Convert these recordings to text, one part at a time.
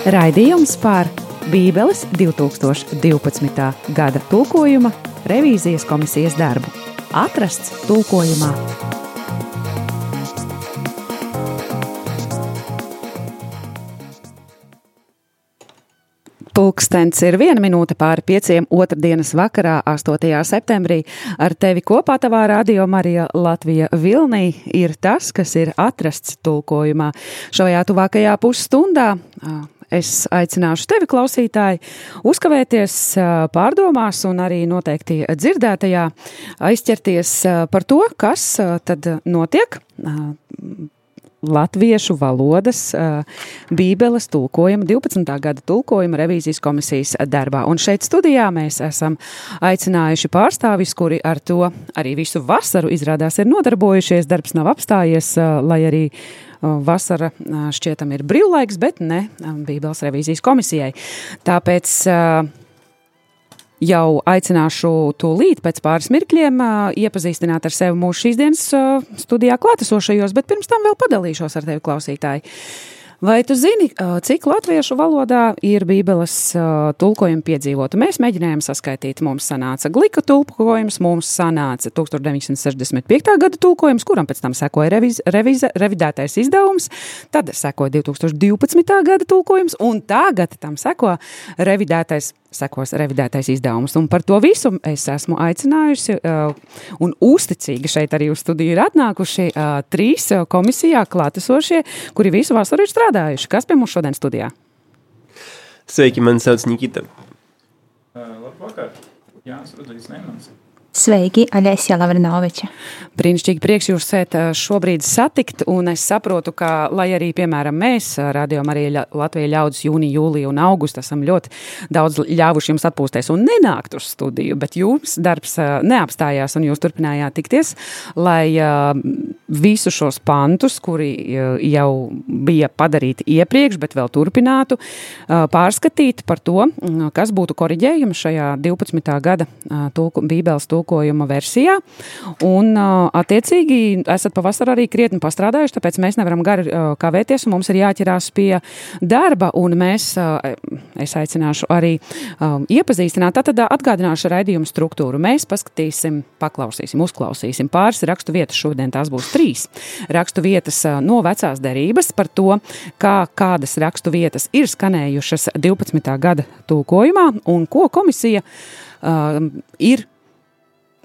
Raidījums par Bībeles 2012. gada tulkojuma revīzijas komisijas darbu. Atrasts tulkojumā. Pulkstenis ir viena minūte pāri pieciem otrdienas vakarā, 8. septembrī. Ar tevi kopā tavā radio Marija Latvija Vilnī ir tas, kas ir atrasts tulkojumā. Šajā tuvākajā pusstundā es aicināšu tevi, klausītāji, uzkavēties pārdomās un arī noteikti dzirdētajā, aizķerties par to, kas tad notiek latviešu valodas bībeles tulkojuma, 12. gada tulkojuma revīzijas komisijas darbā. Un šeit studijā mēs esam aicinājuši pārstāvis, kuri ar to arī visu vasaru izrādās ir nodarbojušies. Darbs nav apstājies, lai arī vasara šķietam ir brīvlaiks, bet ne bībeles revīzijas komisijai. Tāpēc jau aicināšu tūlīt pēc pāris mirkļiem iepazīstināt ar sevi mūsu šīs dienas studijā klātesošajos, bet pirms tam vēl padalīšos ar tevi klausītāji. Vai tu zini, cik latviešu valodā ir Bībeles tulkojumi piedzīvoti? Mēs mēģinājām saskaitīt. Mums sanāca glika tulkojums, mums sanāca 1965. gada tulkojums, kuram pēc tam sekoja reviz, reviz, revidētais izdevums, tad sekoja 2012. gada tulkojums, un tagad tam seko revidētais sekos revidētais izdevums. Un par to visu es esmu aicinājusi uh, un uzticīgi šeit arī uz studiju ir atnākuši uh, trīs komisijā klātesošie, kuri visu vasaru ir strādājuši. Kas pie mums šodien studijā? Sveiki, mani sauc Nikita. Uh, labvakar, Jānis Rudīs Neimans. Sveiki, Aļēsija Lavrinoviča. Brīnišķīgi prieks jūs šeit šobrīd satikt, un es saprotu, ka, lai arī, piemēram, mēs, Radio Marija Latvija ļaudis jūniju, jūliju un augustu, esam ļoti daudz ļāvuši jums atpūsties un nenākt uz studiju, bet jums darbs neapstājās un jūs turpinājāt tikties, lai visu šos pantus, kuri jau bija padarīti iepriekš, bet vēl turpinātu, pārskatīt par to, kas būtu koriģējumi šajā 12. gada tulku, Bībeles tulku tulkojuma versijā. Un, attiecīgi, esat pavasarī arī krietni pastrādājuši, tāpēc mēs nevaram gari kavēties, un mums ir jāķerās pie darba. Mēs, es aicināšu arī iepazīstināt, tad atgādināšu raidījumu struktūru. Mēs paskatīsim, paklausīsim, uzklausīsim pāris rakstu vietas. Šodien tās būs trīs rakstu vietas no vecās derības par to, kā kādas rakstu vietas ir skanējušas 12. gada tulkojumā un ko komisija uh, ir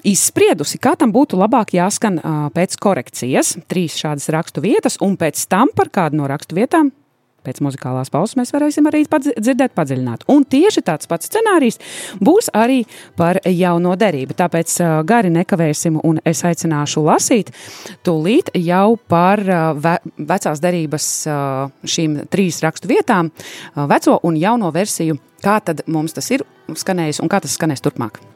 izspriedusi, kā tam būtu labāk jāskan uh, pēc korekcijas. Trīs šādas rakstu vietas, un pēc tam par kādu no rakstu vietām. Pēc muzikālās pauzes mēs varēsim arī padzi dzirdēt, padziļināt. Un tieši tāds pats scenārijs būs arī par jauno derību. Tāpēc uh, gari nekavēsim, un es aicināšu lasīt tūlīt jau par uh, ve vecās derības uh, šīm trīs rakstu vietām, veco un jauno versiju, kā tad mums tas ir skanējis un kā tas skanēs turpmāk.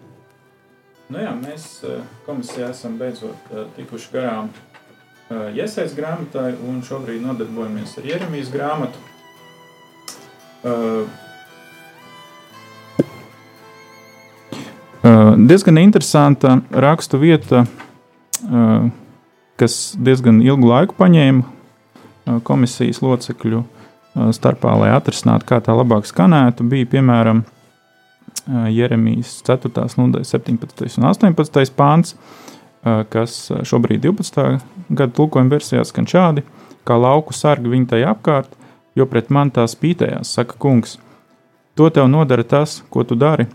Nu jā, mēs eh, komisijā esam beidzot eh, tikuši garām Iesaistas eh, grāmatai un šobrīd nodarbojamies ar Jeremijas grāmatu. Diezgan interesanta rakstu vieta, kas diezgan ilgu laiku paņēma komisijas locekļu starpā, lai atrisinātu, kā tā labāk skanētu, bija piemēram Jeremijas 4. nodaļa, 17. un 18. pāns, kas šobrīd 12. gada tulkojuma versijā skan šādi: kā lauku sargi viņa tai apkārt, jo pret man tā spītējās, saka kungs. To tev nodara tas, ko tu dari,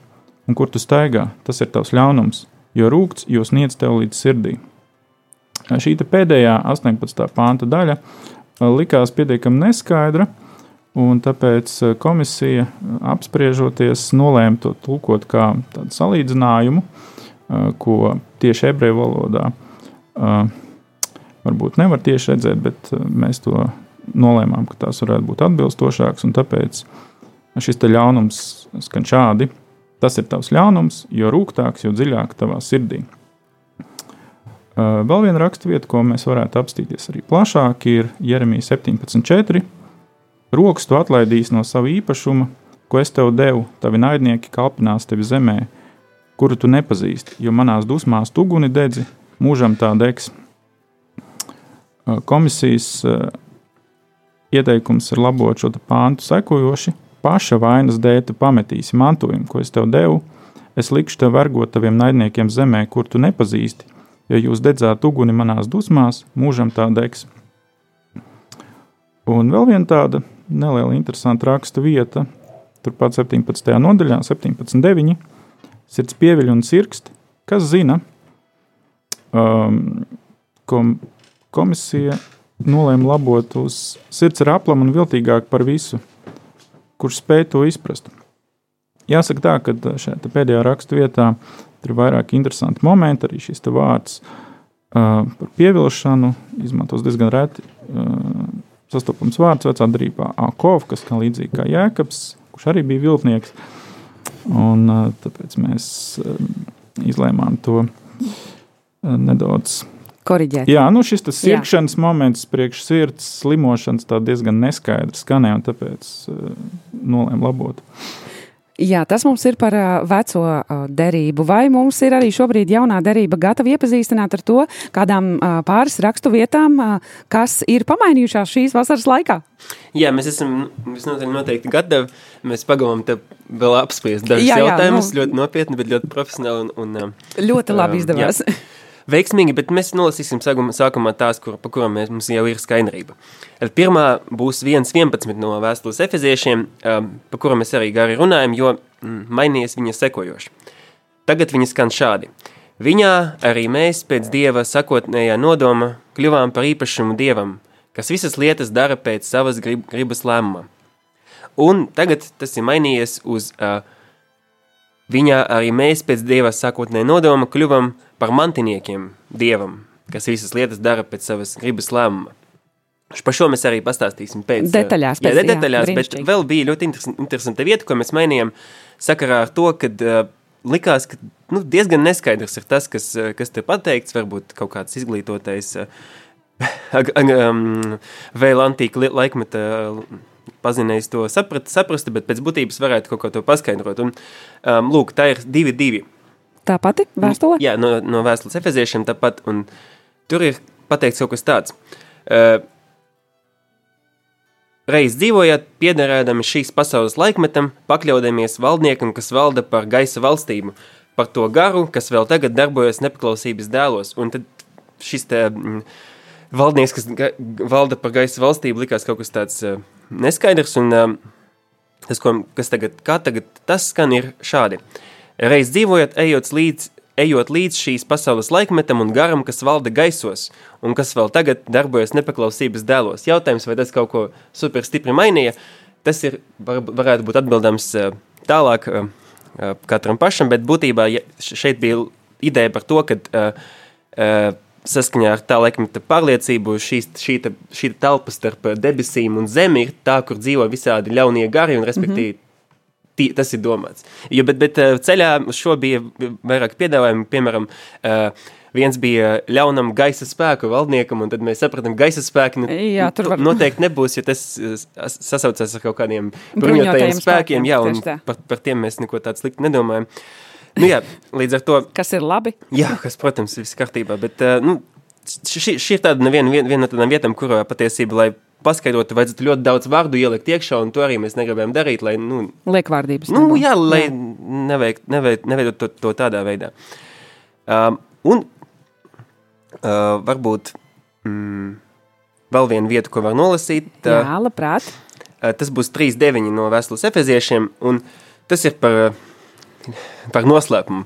un kur tu staigā, tas ir tavs ļaunums, jo rūkts jūs sniedz tev līdz sirdī. Šī pēdējā 18. pānta daļa likās pietiekami neskaidra, Un tāpēc eh, komisija, eh, apspriežoties, nolēma to tulkot kā tādu salīdzinājumu, eh, ko tieši ebreju valodā varbūt nevar tieši redzēt, bet mēs to nolēmām, ka tās varētu būt atbilstošākas. Tāpēc šis ļaunums skan šādi: Tas ir tavs ļaunums, jo rūgtāks, jo dziļāk tavā sirdī. Vēl viena raksturvieta, ko mēs varētu apstīties arī plašāk, ir Jeremija 17.4 Rokas tu atlaidīsi no sava īpašuma, ko es tev devu, tavi naidnieki kalpinās tevi zemē, kuru tu nepazīsti, jo manās dusmās tu guni dedzi, mūžam tā degs. Komisijas ieteikums ir labot šo pāntu sekojoši. Paša vainas dēļ tu pametīsi mantojumu, ko es tev devu. Es likšu tev vergot taviem naidniekiem zemē, kur tu nepazīsti. Ja jūs dedzāt uguni manās dusmās, mūžam tā degs. Un vēl viena tāda neliela interesanta raksta vieta, turpat 17. nodaļā, 17.9. Sirds pieviļ un sirkst, kas zina, um, kom, komisija nolēma labot uz sirds ar aplam un viltīgāk par visu, kurš spēj to izprast. Jāsaka tā, ka šajā pēdējā rakstu vietā ir vairāk interesanti momenti, arī šis vārds uh, par pievilšanu izmantos diezgan reti. Uh, sastopams vārds vecā darbā Akov, kas kā līdzīgi kā Jēkabs, kurš arī bija viltnieks. Un, tāpēc mēs izlēmām to nedaudz Koriģēt. Jā, nu šis sirkšanas moments, priekš sirds slimošanas, tā diezgan neskaidrs skanēja, un tāpēc nolēma labot. Jā, tas mums ir par veco derību. Vai mums ir arī šobrīd jaunā derība gatava iepazīstināt ar to, kādām pāris rakstu vietām, kas ir pamainījušās šīs vasaras laikā? Jā, mēs esam visnotaļ noteikti gatavi. Mēs pagaidām te vēl apspriest dažus jautājumus, nu, ļoti nopietni, bet ļoti profesionāli. Un, un, ļoti labi izdevās. Jā. veiksmīgi, bet mēs nolasīsim sākumā tās, kur, pa kurām mēs, mums jau ir skaidrība. Pirmā būs 1.11 no vēstules efeziešiem, um, pa kuru mēs arī gari runājam, jo mm, mainījies viņa sekojoši. Tagad viņa skan šādi. Viņā arī mēs pēc Dieva sakotnējā nodoma kļuvām par īpašumu Dievam, kas visas lietas dara pēc savas grib, gribas lēmuma. Un tagad tas ir mainījies uz uh, Viņā arī mēs pēc Dieva sākotnē nodoma kļuvam par mantiniekiem Dievam, kas visas lietas dara pēc savas gribas lēmuma. Par šo mēs arī pastāstīsim pēc detaļās. Jā, pēc, detaļās, jā, bet vēl bija ļoti interesanta vieta, ko mēs mainījām sakarā ar to, kad uh, likās, ka nu, diezgan neskaidrs ir tas, kas, kas te pateikts, varbūt kaut kāds izglītotais uh, um, vēl antīka laikmeta uh, pazinējis to saprat, saprast, bet pēc būtības varētu kaut ko to paskaidrot. Un, um, lūk, tā ir divi, divi. Tā pati vēstule? Jā, no, no vēstules efeziešiem tāpat, tur ir pateikts kaut kas tāds. Uh, Reiz dzīvojot, piederēdami šīs pasaules laikmetam, pakļaudamies valdniekam, kas valda par gaisa valstību, par to garu, kas vēl tagad darbojas nepaklausības dēlos. Un tad šis te mm, valdnieks, kas valda par gaisa valstību, likās kaut kas tāds uh, neskaidrs, un um, tas, ko, kas tagad, kā tagad tas skan, ir šādi. Reiz dzīvojot, ejot līdz, ejot līdz šīs pasaules laikmetam un garam, kas valda gaisos, un kas vēl tagad darbojas nepaklausības dēlos. Jautājums, vai tas kaut ko super stipri mainīja, tas ir, var, varētu būt atbildams uh, tālāk uh, uh, katram pašam, bet būtībā šeit bija ideja par to, ka saskaņā ar tā laikmeta pārliecību, šī, te, šī telpa starp debesīm un zemi ir tā, kur dzīvo visādi ļaunie gari, un respektīvi mm -hmm. Tī, tas ir domāts. Jo, bet, bet eh, ceļā uz šo bija vairāk piedāvājumi, piemēram, uh, viens bija ļaunam gaisa spēku valdniekam, un tad mēs sapratām, ka gaisa spēki ne, jā, tur var... noteikti nebūs, ja tas sasaucas ar kaut kādiem bruņotajiem spēkiem, spēkiem, jā, un par, par tiem mēs neko tādu sliktu nedomājam. Nu, jā, līdz ar to. Kas ir labi? Jā, kas, protams, ir viss kārtībā. Bet nu, šī, šī ir tāda viena, viena, viena no tādām vietām, kurā patiesībā, lai paskaidrotu, vajadzētu ļoti daudz vārdu ielikt iekšā, un to arī mēs negribējām darīt. Lai, nu, Liekvārdības. Nu, nebūs. jā, lai jā. neveikt, neveikt, neveidot to, to tādā veidā. Um, un uh, varbūt mm, vēl viena vieta, ko var nolasīt. Uh, jā, labprāt. Uh, tas būs 3.9 no vēstules efeziešiem, un tas ir par uh, par noslēpumu.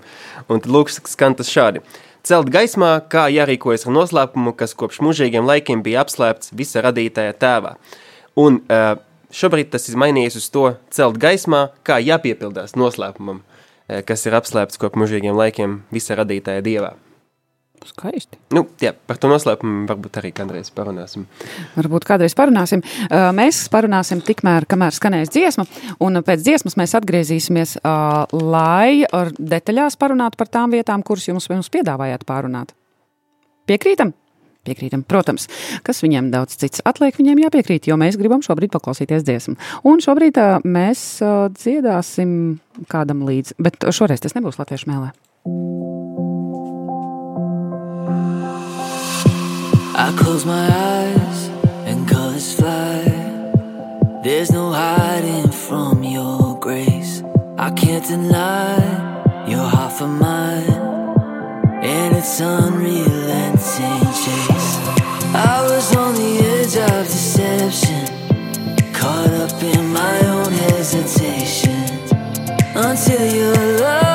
Un lūk, skan tas šādi. Celt gaismā, kā jārīkojas ar noslēpumu, kas kopš mūžīgiem laikiem bija apslēpts visa radītāja tēvā. Un uh, šobrīd tas ir mainījies uz to celt gaismā, kā jāpiepildās noslēpumam, uh, kas ir apslēpts kopš mūžīgiem laikiem visa radītāja dievā. Skaisti. Nu, jā, par to noslēpumu varbūt arī kādreiz parunāsim. Varbūt kādreiz parunāsim. Mēs parunāsim tikmēr, kamēr skanēs dziesma, un pēc dziesmas mēs atgriezīsimies, lai detaļās parunātu par tām vietām, kuras jums, jums piedāvājāt pārunāt. Piekrītam? Piekrītam, protams, kas viņiem daudz cits atliek, viņiem jāpiekrīt, jo mēs gribam šobrīd paklausīties dziesmu. Un šobrīd mēs dziedāsim kādam līdzi, bet šoreiz tas nebūs latviešu mēlē. I close my eyes and colors fly. There's no hiding from your grace. I can't deny you're half of mine, and it's unrelenting chase. I was on the edge of deception, caught up in my own hesitation, until your love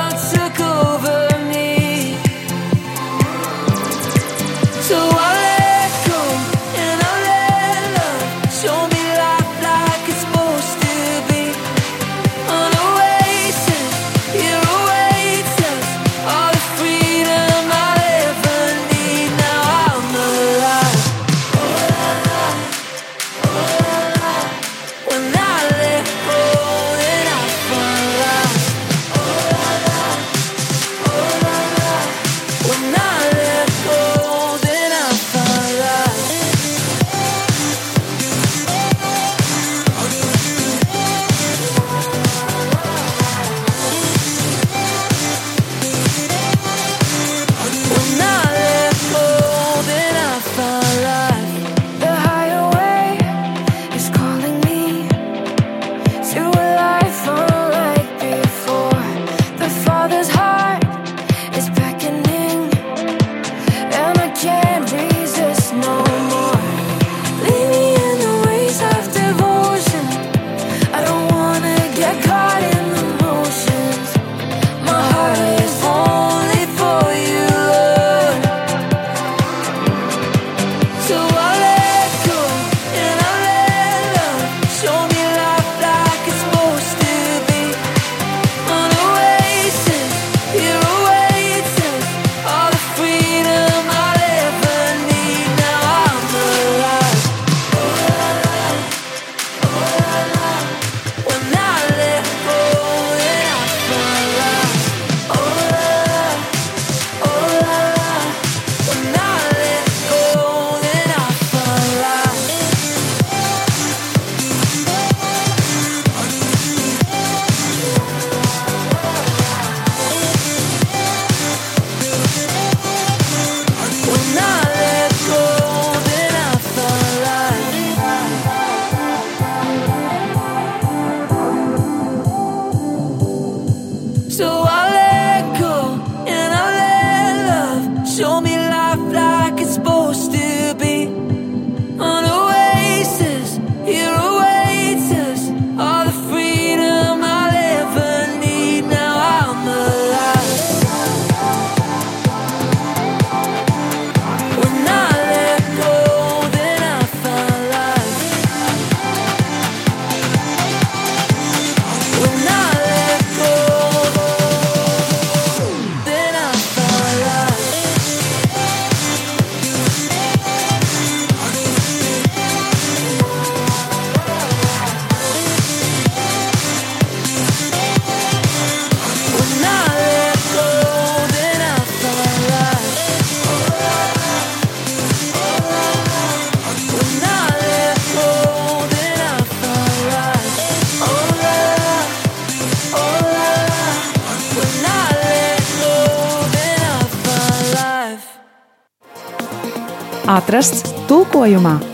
Atrasts tulkojumā.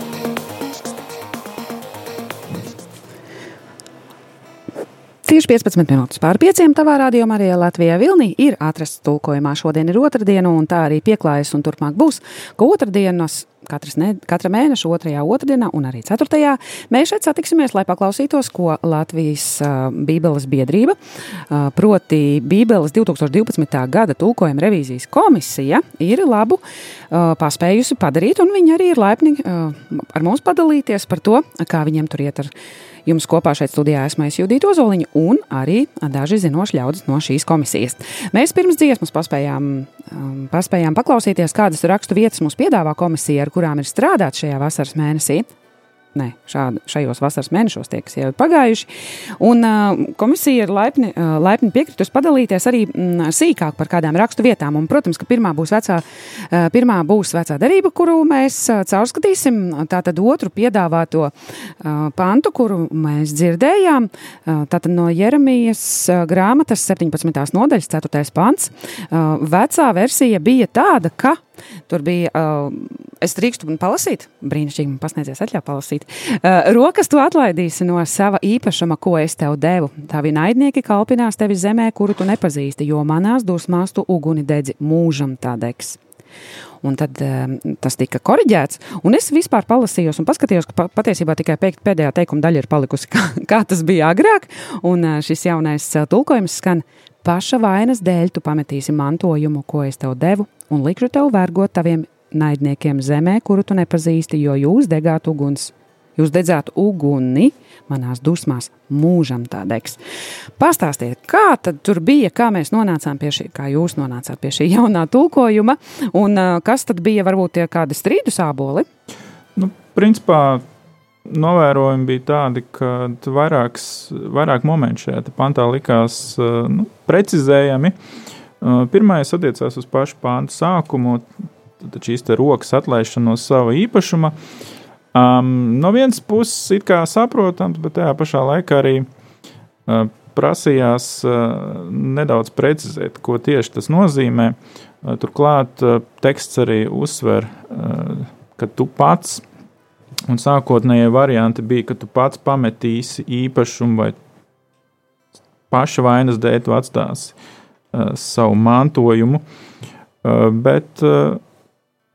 15 minūtes pār pieciem tavā rādījumā arī Latvijā Vilnī ir atrasts tulkojumā. Šodien ir otrdiena, un tā arī pieklājas, un turpmāk būs, ka otrdienas katras ne, katra mēneša otrajā otrdienā un arī ceturtajā mēs šeit satiksimies, lai paklausītos, ko Latvijas uh, Bībeles biedrība, uh, proti Bībeles 2012. gada tulkojuma revīzijas komisija ir labu uh, paspējusi padarīt, un viņi arī ir laipni uh, ar mums padalīties par to, kā viņiem tur iet ar Jums kopā šeit studijā esmu es Judita Ozoliņa un arī daži zinoši ļaudis no šīs komisijas. Mēs pirms dziesmas paspējām, um, paspējām paklausīties, kādas rakstu vietas mums piedāvā komisija, ar kurām ir strādāts šajā vasaras mēnesī. Nē, šādi, šajos vasaras mēnešos tie, kas jau ir pagājuši. Un, uh, komisija ir laipni, uh, laipni piekritusi padalīties arī mm, sīkāk par kādām rakstu vietām. Un, protams, ka pirmā būs vecā, uh, pirmā būs vecā derība, kuru mēs uh, caurskatīsim. Tātad otru piedāvāto uh, pantu, kuru mēs dzirdējām, uh, tātad no Jeremijas uh, grāmatas 17. nodaļas 4. pants. Uh, vecā versija bija tāda, ka Tur bija, uh, es drīkstu man palasīt, brīnišķīgi man pasniedzies atļauj palasīt. Uh, rokas tu atlaidīsi no sava īpašuma, ko es tev devu. Tavi naidnieki kalpinās tevi zemē, kuru tu nepazīsti, jo manās dusmās tu uguni dedzi mūžam tā degs. Un tad um, tas tika korģēts. Un es vispār palasījos un paskatījos, ka pa, patiesībā tikai pēdējā teikuma daļa ir palikusi, kā, kā tas bija agrāk. Un uh, šis jaunais uh, tulkojums skan: Paša vainas dēļ tu pametīsi mantojumu, ko es tev devu, un likšu tev vergot taviem naidniekiem zemē, kuru tu nepazīsti, jo jūs degāt uguns. Jūs dedzāt uguni manās dusmās, mūžam tā degs. Pastāstiet, kā tad tur bija, kā mēs nonācām pie šī, kā jūs nonācāt pie šī jaunā tulkojuma, un kas tad bija varbūt tie kādi strīdu sāboli? Nu, principā novērojumi bija tādi, ka vairāks, vairāk momentu šajā pantā likās uh, nu, precizējami. Uh, Pirmais attiecās uz pašu pānta sākumu, tad šīs rokas atlaišana no sava īpašuma. Um, no vienas puses, it kā saprotams, bet tajā pašā laikā arī uh, prasījās uh, nedaudz precizēt, ko tieši tas nozīmē. Uh, turklāt uh, teksts arī uzsver, uh, ka tu pats, un sākotnējie varianti bija, ka tu pats pametīsi īpašumu vai paša vainas dēļ tu atstāsi uh, savu mantojumu. Uh, bet uh,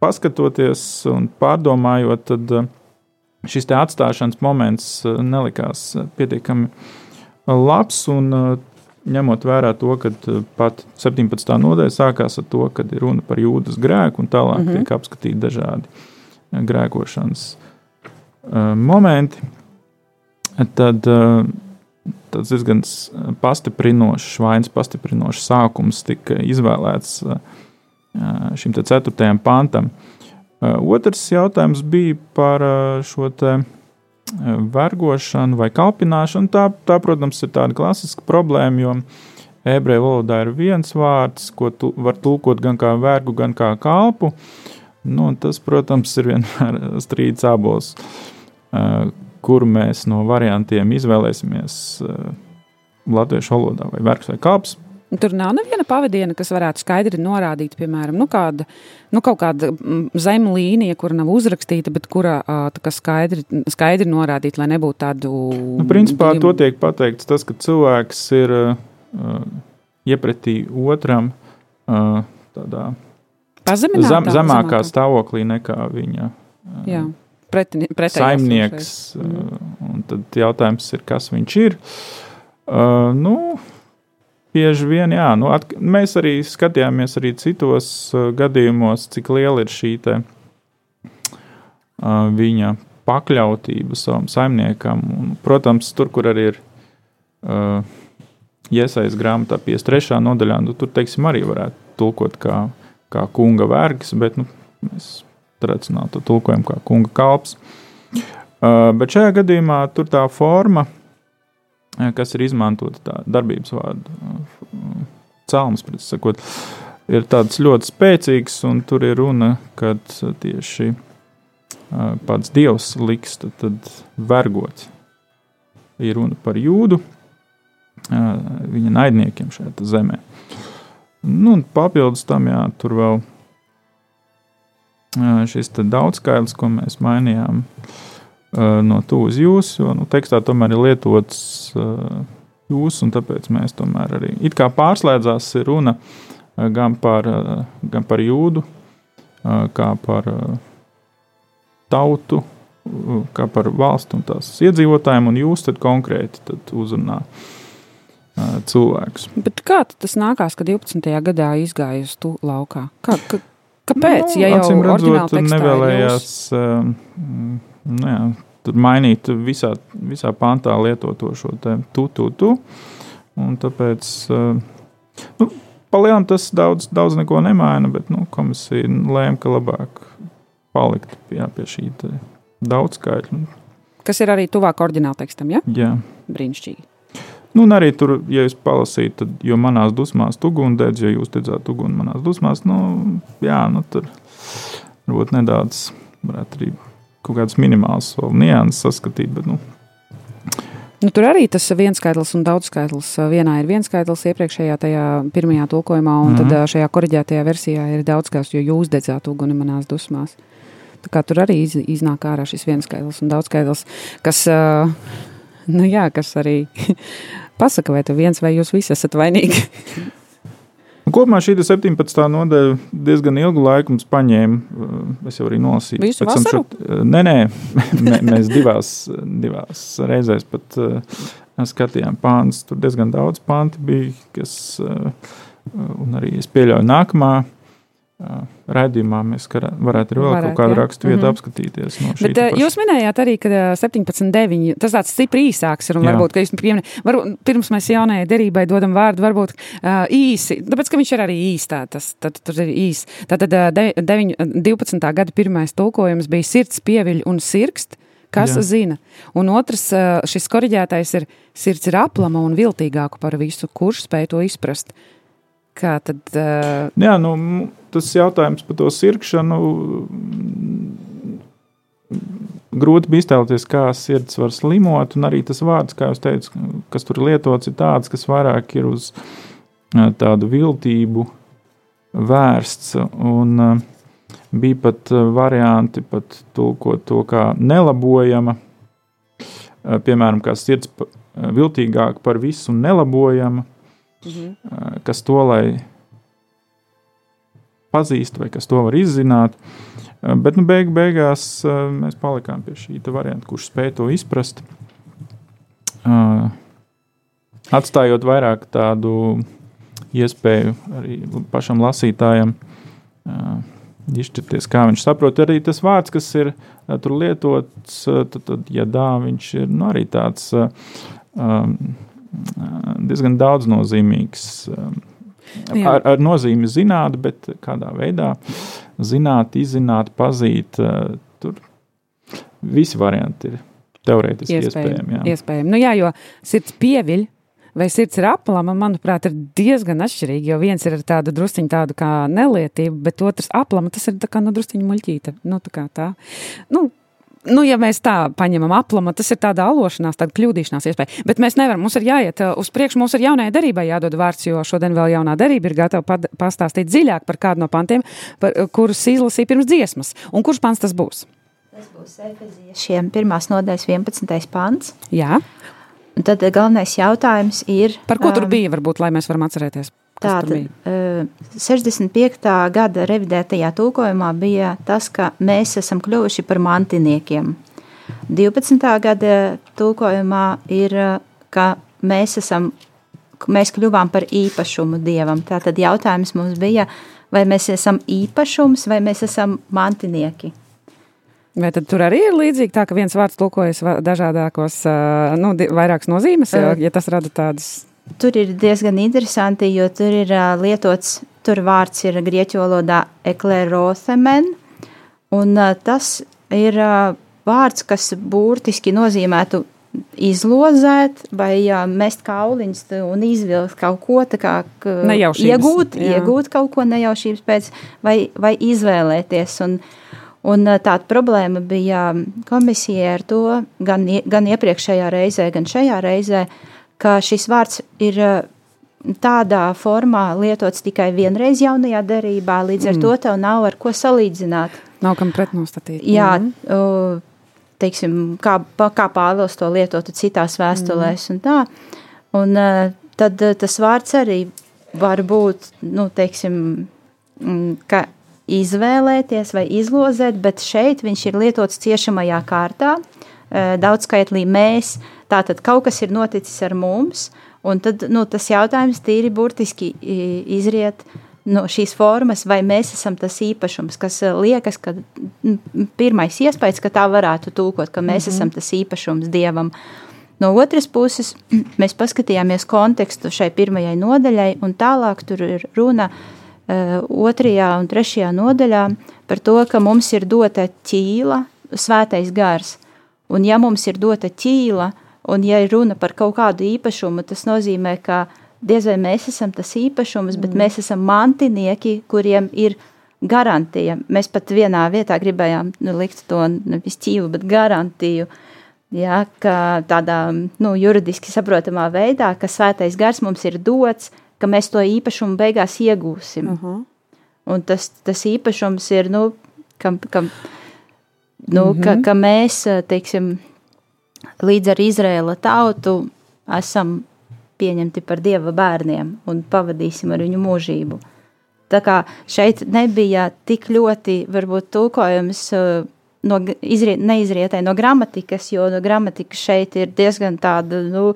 paskatoties un pārdomājot, tad uh, šis atstāšanas moments uh, nelikās pietiekami labs. Un, uh, ņemot vērā to, ka pat 17. nodaļa sākās ar to, ka ir runa par jūdas grēku, un tālāk mm -hmm. tiek apskatīti dažādi grēkošanas momenti, tad uh, tas diezgan pastiprinošs, vainas pastiprinošs sākums tika izvēlēts uh, šim ceturtajam pantam. Otrs jautājums bija par šo te vergošanu vai kalpināšanu. Tā, tā, protams, ir tāda klasiska problēma, jo ebreju valodā ir viens vārds, ko tu, var tulkot gan kā vergu, gan kā kalpu. Nu, tas, protams, ir vienmēr strīds abos, uh, kuru mēs no variantiem izvēlēsimies uh, latviešu valodā, vai vergs vai kalps. Tur nav neviena pavadiena, kas varētu skaidri norādīt, piemēram, nu, kāda, nu, kaut kāda mm, zema līnija, kur nav uzrakstīta, bet kura skaidri, skaidri norādīta, lai nebūtu tādu. Nu, principā divu- to tiek pateikts tas, ka cilvēks ir uh, iepratī otram uh, tādā zem, zemākā zemākā. stāvoklī nekā viņa Jā, pretini, saimnieks. uh, un Tad jautājums ir, kas viņš ir. Uh, nu, bieži vien, jā, nu, at, mēs arī skatījāmies arī citos uh, gadījumos, cik liela ir šī te, uh, viņa pakļautība savam saimniekam. Un, protams, tur, kur arī ir uh, iesaistīts grāmatā, 53. nodaļā, nu, tur teiksim, arī varētu tulkot kā, kā kunga vergs, bet nu, mēs tradicionāli to tulkojam kā kunga kalps. Uh, bet šajā gadījumā tur tā forma, uh, kas ir izmantota tā darbības vārdu uh, cēlums, sakot, ir tāds ļoti spēcīgs, un tur ir runa, kad tieši uh, pats dievs liks tad, tad vergot. Ir runa par jūdu, viņa naidniekiem šajā zemē. Nu, papildus tam, jā, tur vēl uh, šis te daudzskaitlis, ko mēs mainījām no tu uz jūs, jo nu, tekstā tomēr ir lietots jūs, un tāpēc mēs tomēr arī it kā pārslēdzās runa gan par, gan par jūdu, kā par tautu, kā par valstu un tās iedzīvotājiem, un jūs tad konkrēti tad uzrunā cilvēkus. Bet kā tas nākās, ka 12. gadā izgāja uz tu laukā? Kā, ka, kāpēc? Nu, ja jau acīm redzot, nevēlējās jūs- nu, jā, mainīt visā, visā pantā lietoto šo tu, tu, tu. Un tāpēc, um, nu, palielam tas daudz, daudz neko nemaina, bet nu, komisija lēma, ka labāk palikt jā, pie šī te daudzskaitļa. Kas ir arī tuvāk oriģināla tekstam, ja? Jā. Brīnišķīgi. Nu, un arī tur, ja jūs palasītu, tad, jo manās dusmās tu gundēdz, jo jūs teicat, uguni manās dusmās, nu, jā, nu, tur varbūt nedaudz, varētu arī kaut kādas minimālas nianses saskatīt, bet, nu, Nu, tur arī tas viens skaitlis un daudz skaitlis. Vienā ir viens skaitlis iepriekšējā tajā pirmajā tulkojumā, un mm -hmm. tad šajā koriģētajā versijā ir daudz skaitlis, jo jūs dedzāt uguni manās dusmās. Tā kā tur arī iz, iznāk ārā šis viens skaitlis un daudz skaitlis, kas, nu jā, kas arī pasaka, vai tu viens vai jūs visi esat vainīgi. Un Kopumā šī 17. nodaļa diezgan ilgu laiku mums paņēma. uh, Es jau arī nolasīju. Visu Pēc vasaru? šo- Nē, nē, mē- mēs divās, divās reizēs pat uh, skatījām pāns. Tur diezgan daudz pānti bija, kas, uh, un arī es pieļauju nākamā uh, raidījumā mēs varētu arī vēl Varētu, kaut kādu rakstu vietu Mhm. apskatīties. No Bet te uh, paša. jūs minējāt arī, ka ā, 17,9 tas tāds stipri īsāks ir. Varbūt, ka jūs pieminējāt, varbūt pirms mēs jaunajai derībai dodam vārdu, varbūt uh, īsi, tāpēc, ka viņš ir arī īstā, tas tad, tur ir īs. Tātad uh, de, deviņ, 12. gada pirmais tulkojums bija sirds pieviļ un sirkst. Kas Jā. Zina? Un otrs, ā, šis korģētais ir sirds ir aplama un viltīgāka par visu, kurš spēj to izprast. Kā tad, uh, Jā, nu, tas jautājums par to sirkšanu. Grūti bija iztēloties, kā sirds var slimot, un arī tas vārds, kā jūs teicāt, kas tur lietots, ir tāds, kas vairāk ir uz tādu viltību vērsts. Un, bija pat varianti, pat tulkot to kā nelabojama, piemēram, kā sirds viltīgāk par visu nelabojama ā, kas to lai pazīst, vai kas to var izzināt. Ā, Bet nu, beig, beigās ā, mēs palikām pie šī varianta, kurš spēj to izprast. Atstājot vairāk tādu iespēju arī pašam lasītājam izšķirties, kā viņš saprot. Arī tas vārds, kas ir tur lietots, tad, tad ja dā, viņš ir nu, arī tāds. Um, diezgan daudz nozīmīgs. um. Ar, ar nozīmi zināt, bet kādā veidā zināt, izzināt, pazīt. uh, Tur visi varianti ir teorētiski iespējami. jā. iespējami. Nu, jā, jo sirds pieviļ. Vai sirds ir aplama, manuprāt, ir diezgan atšķirīgi. Jo viens ir ar tādu drusciņu tādu kā nelietību, bet otrs aplama, tas ir tā kā nu, drusciņu muļķīta. Nu, tā kā tā. Nu, Nu, ja mēs tā paņemam aplama, tas ir tāda alošanās, tāda kļūdīšanās iespēja. Bet mēs nevaram, mums ir jāiet uh, uz priekšu, mums ir jaunajai derībai jādod vārds, jo šodien vēl jaunā derība ir gatava pastāstīt dziļāk par kādu no pantiem, par, uh, kurus izlasīja pirms dziesmas. Un kurš pants tas būs? Tas būs Efeziešiem pirmās nodaļas 11. pants. Jā, Un tad galvenais jautājums ir... par ko tur um, bija, varbūt, lai mēs varam atcerēties. Tātad, eh, 65. gada revidētajā tulkojumā bija tas, ka mēs esam kļuvuši par mantiniekiem. 12. gada tulkojumā ir, ka mēs, esam, mēs kļuvām par īpašumu dievam. Tātad jautājums mums bija, vai mēs esam īpašums vai mēs esam mantinieki. Vai tad tur arī ir līdzīgi tā, ka viens vārds tulkojas dažādākos, nu, vairākas nozīmes, ja tas rada tādas. Tur ir diezgan interesanti, jo tur ir ā, lietots, tur vārds ir grieķu valodā eklerothemen, un ā, tas ir ā, vārds, kas burtiski nozīmētu izlozēt vai ā, mest kauliņus un izvilkt kaut ko tā kā Nejaušības, iegūt, jā. iegūt kaut ko nejaušības pēc vai, vai izvēlēties. Un, Un tāda problēma bija komisijai ar to gan, gan iepriekšējā reizē, gan šajā reizē, ka šis vārds ir ā, tādā formā lietots tikai vienreiz jaunajā derībā, līdz ar Mm. to tev nav ar ko salīdzināt. Nav kam pretnostatīt. Jā, o, teiksim, kā, kā Pāvils to lietotu citās vēstulēs un tā. Un ā, tad ā, tas vārds arī var būt, nu, teiksim, mm, ka izvēlēties vai izlozēt, bet šeit viņš ir lietots ciešamajā kārtā, ā, daudzskaitlī mēs, tātad kaut kas ir noticis ar mums, un tad, nu, tas jautājums tīri burtiski izriet no šīs formas, vai mēs esam tas īpašums, kas eh, liekas, ka pirmais iespējas, ka tā varētu tulkot, ka mēs mm -hmm. esam tas īpašums dievam. No otras puses, mēs paskatījāmies kontekstu šai pirmajai nodaļai, un tālāk tur ir runa uh, otrajā un trešajā nodaļā par to, ka mums ir dota ķīla, svētais gars. Un ja mums ir dota ķīla, un ja runa par kaut kādu īpašumu, tas nozīmē, ka diez vai mēs esam tas īpašums, bet mēs esam mantinieki, kuriem ir garantija. Mēs pat vienā vietā gribējām nu, likt to nevis ķīlu, bet garantiju. Ja, ka tādā nu, juridiski saprotamā veidā, ka svētais gars mums ir dots, ka mēs to īpašumu beigās iegūsim. Uh -huh. Un tas, tas īpašums ir, nu, ka, ka, nu, uh -huh. ka, ka mēs, teiksim, līdz ar Izraēla tautu esam pieņemti par dieva bērniem un pavadīsim ar viņu mūžību. Tā kā šeit nebija tik ļoti, varbūt, tulkojums no, izriet, neizrietē no gramatikas, jo no gramatikas šeit ir diezgan tāda, nu,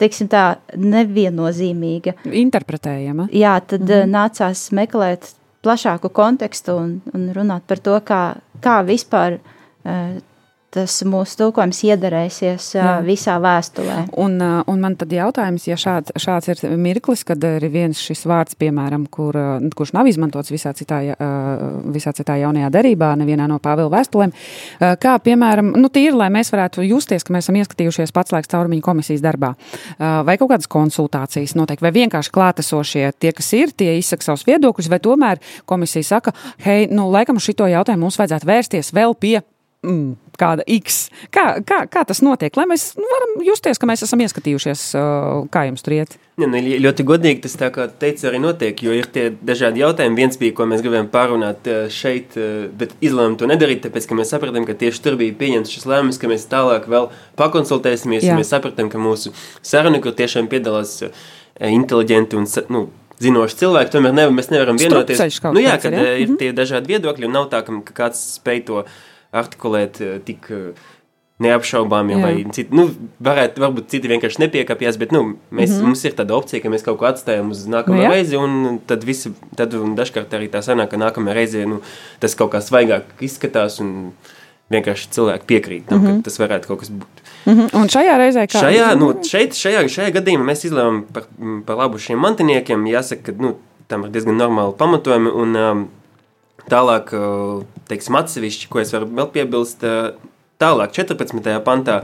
teiksim tā, neviennozīmīga. Interpretējama. Jā, tad mm -hmm. nācās meklēt plašāku kontekstu un, un runāt par to, kā, kā vispār uh, tas mūsu tulkojums iedarēsies Jā. visā vēstulē. Un, un man tad jautājums, ja šāds, šāds ir mirklis, kad ir viens šis vārds, piemēram, kur, kurš nav izmantots visā citā, visā citā jaunajā derībā, nevienā no Pāvila vēstulēm, kā, piemēram, nu, tīri, lai mēs varētu justies, ka mēs esam ieskatījušies pats laiks caurumiņu komisijas darbā, vai kaut kādas konsultācijas notiek, vai vienkārši klātesošie tie, kas ir, tie izsaka savus viedokļus, vai tomēr komisija saka, hei, nu, laikam šito jautājumu mums vajadzētu vērsties vēl pie mm, kāda X. Kā, kā, kā tas notiek? Lai mēs nu, varam justies, ka mēs esam ieskatījušies, uh, kā jums tur iet. Ja, nu, ļoti godīgi tas tā kā teica arī notiek, jo ir tie dažādi jautājumi. Viens bija, ko mēs gribējām pārunāt uh, šeit, uh, bet izlēmām to nedarīt, tāpēc, ka mēs sapratām, ka tieši tur bija pieņemts šis lēmums, ka mēs tālāk vēl pakonsultēsimies, Jā. un mēs sapratām, ka mūsu saruna, kur tiešām piedalās inteliģenti un, nu, zinoši cilvēki, tomēr nevar, mēs nevaram vienoties. Nu, jā, kad ir, ja? ir mhm. tie dažādi viedokļi, un nav tā, ka kāds spēj to artikulēt eh, tik eh, neapšaubāmi, vai citi, nu, varētu, varbūt citi vienkārši nepiekāpjas, bet, nu, mēs, mm -hmm. mums ir tāda opcija, ka mēs kaut ko atstājam uz nākamo nu, reizi, un tad visi, tad un dažkārt arī tā sanāk, ka nākamajā reizē, nu, tas kaut kā svaigāk izskatās, un vienkārši cilvēki piekrīt tam, mm -hmm. ka mhm. tas varētu kaut kas būt. Mm -hmm. Un šajā reizē kā? Šajā, nu, šeit, šajā, šajā gadījumā mēs izlēmām par, par labu šiem mantiniekiem, jāsaka, ka, nu, tam ir diezgan normāli pamatojumi, un um, Tālāk, teiksim, atsevišķi, ko es varu vēl piebilst, tālāk, 14. pantā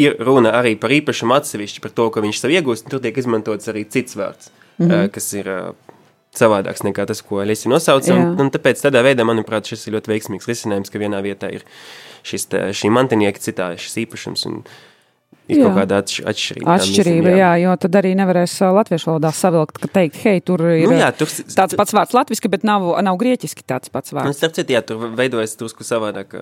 ir runa arī par īpašumu atsevišķi, par to, ko viņš sev iegūst, tur tiek izmantots arī cits vārds, mm -hmm. kas ir savādāks nekā tas, ko Elisa nosauca. Un, un tāpēc tādā veidā, manuprāt, šis ir ļoti veiksmīgs risinājums, ka vienā vietā ir šis, šī mantinieka, citā šis īpašums. Un, Ir jā. kaut kāda atš atšķirība. Atšķirība, jā. jā, jo tad arī nevarēs latviešu valodā savilkt, ka teikt, hei, tur ir nu, jā, tur, tāds pats vārds latviski, bet nav, nav grieķiski tāds pats vārds. Nu, starp citu, jā, tur veidojas drusku savādāk.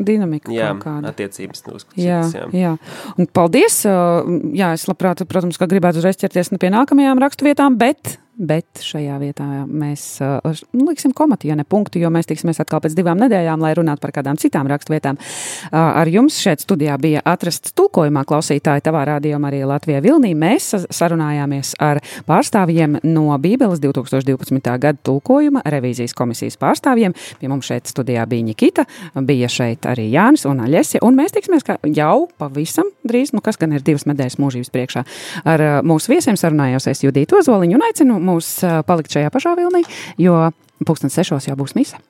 Dinamika jā, kāda. attiecības drusku jā, jā. jā. Un paldies, jā, es labprāt, protams, ka gribētu uzreiz ķerties pie nākamajām rakstu vietām, bet bet šajā vietā mēs uh, liksim komatu, ja ne punktu, jo mēs tiksimies atkal pēc divām nedēļām, lai runātu par kādām citām rakstvietām. Uh, ar jums šeit studijā bija atrasts tulkojumā klausītāji tavā rādījumā arī Latvijā Vilnī. Mēs sarunājāmies ar pārstāvjiem no Bībeles 2012. gada tulkojuma revīzijas komisijas pārstāvjiem. Pie mums šeit studijā bija Nikita, bija šeit arī Jānis un Aļesja, un mēs tiksimies jau pavisam drīz, nu kas gan ir divas nedēļas mūžības priekšā. Ar uh, mūsu viesiem sarunājos es Judītu Ozoliņu un aicinu mūs palikt šajā pašā vilnī, jo pulksten sešos jau būs mise.